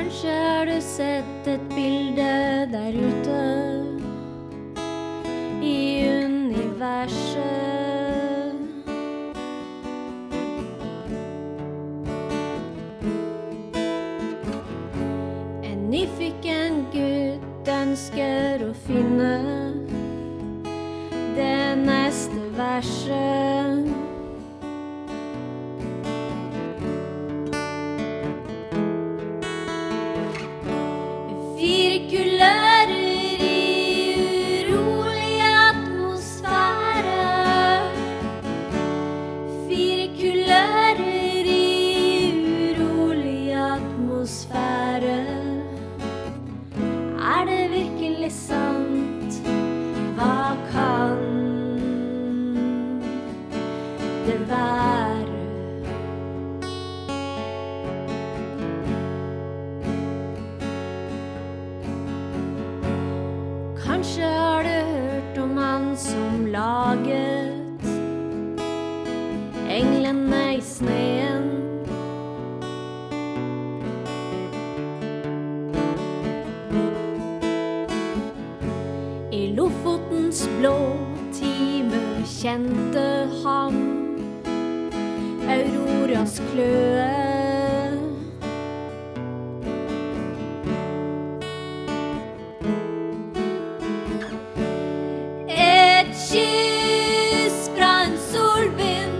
Kanskje har du sett et bilde der ute i universet. En nyfiken gutt ønsker å finne det neste verset. Det være? Kanskje har du hørt om han som laget englene i sneen. I Lofotens blå time kjente han Auroras kløe. Et kyss fra solvind.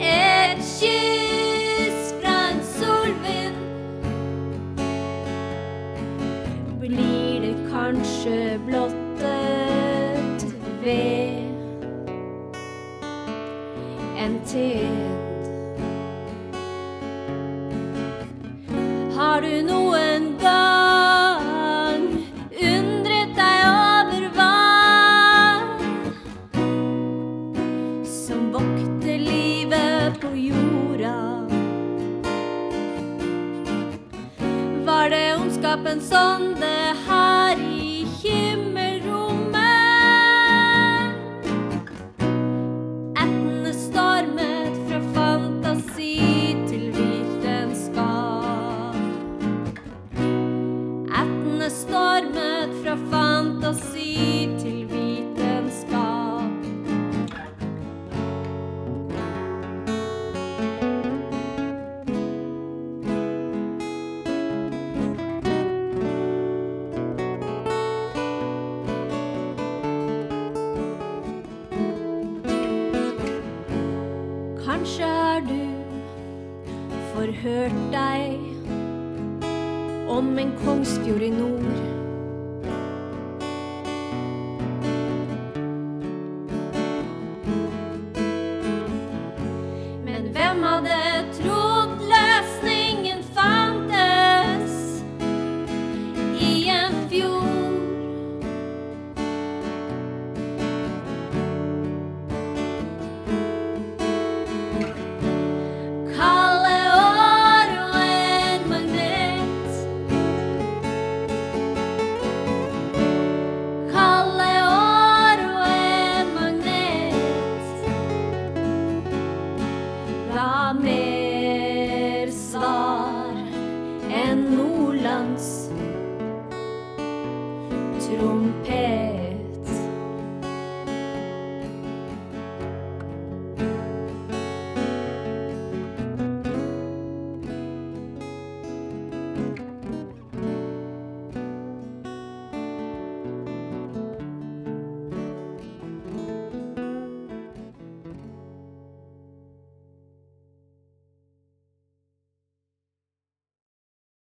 Et kyss fra solvind. Blir det kanskje blottet en? Har du noen gang undret deg over hva som vokter livet på jorda? Var det ondskapen sonde her i stormet fra fantasi til vitenskap. Kanskje har du forhørt deg om en kongsfjord i nord. mer svar enn Nordlands trompet. thank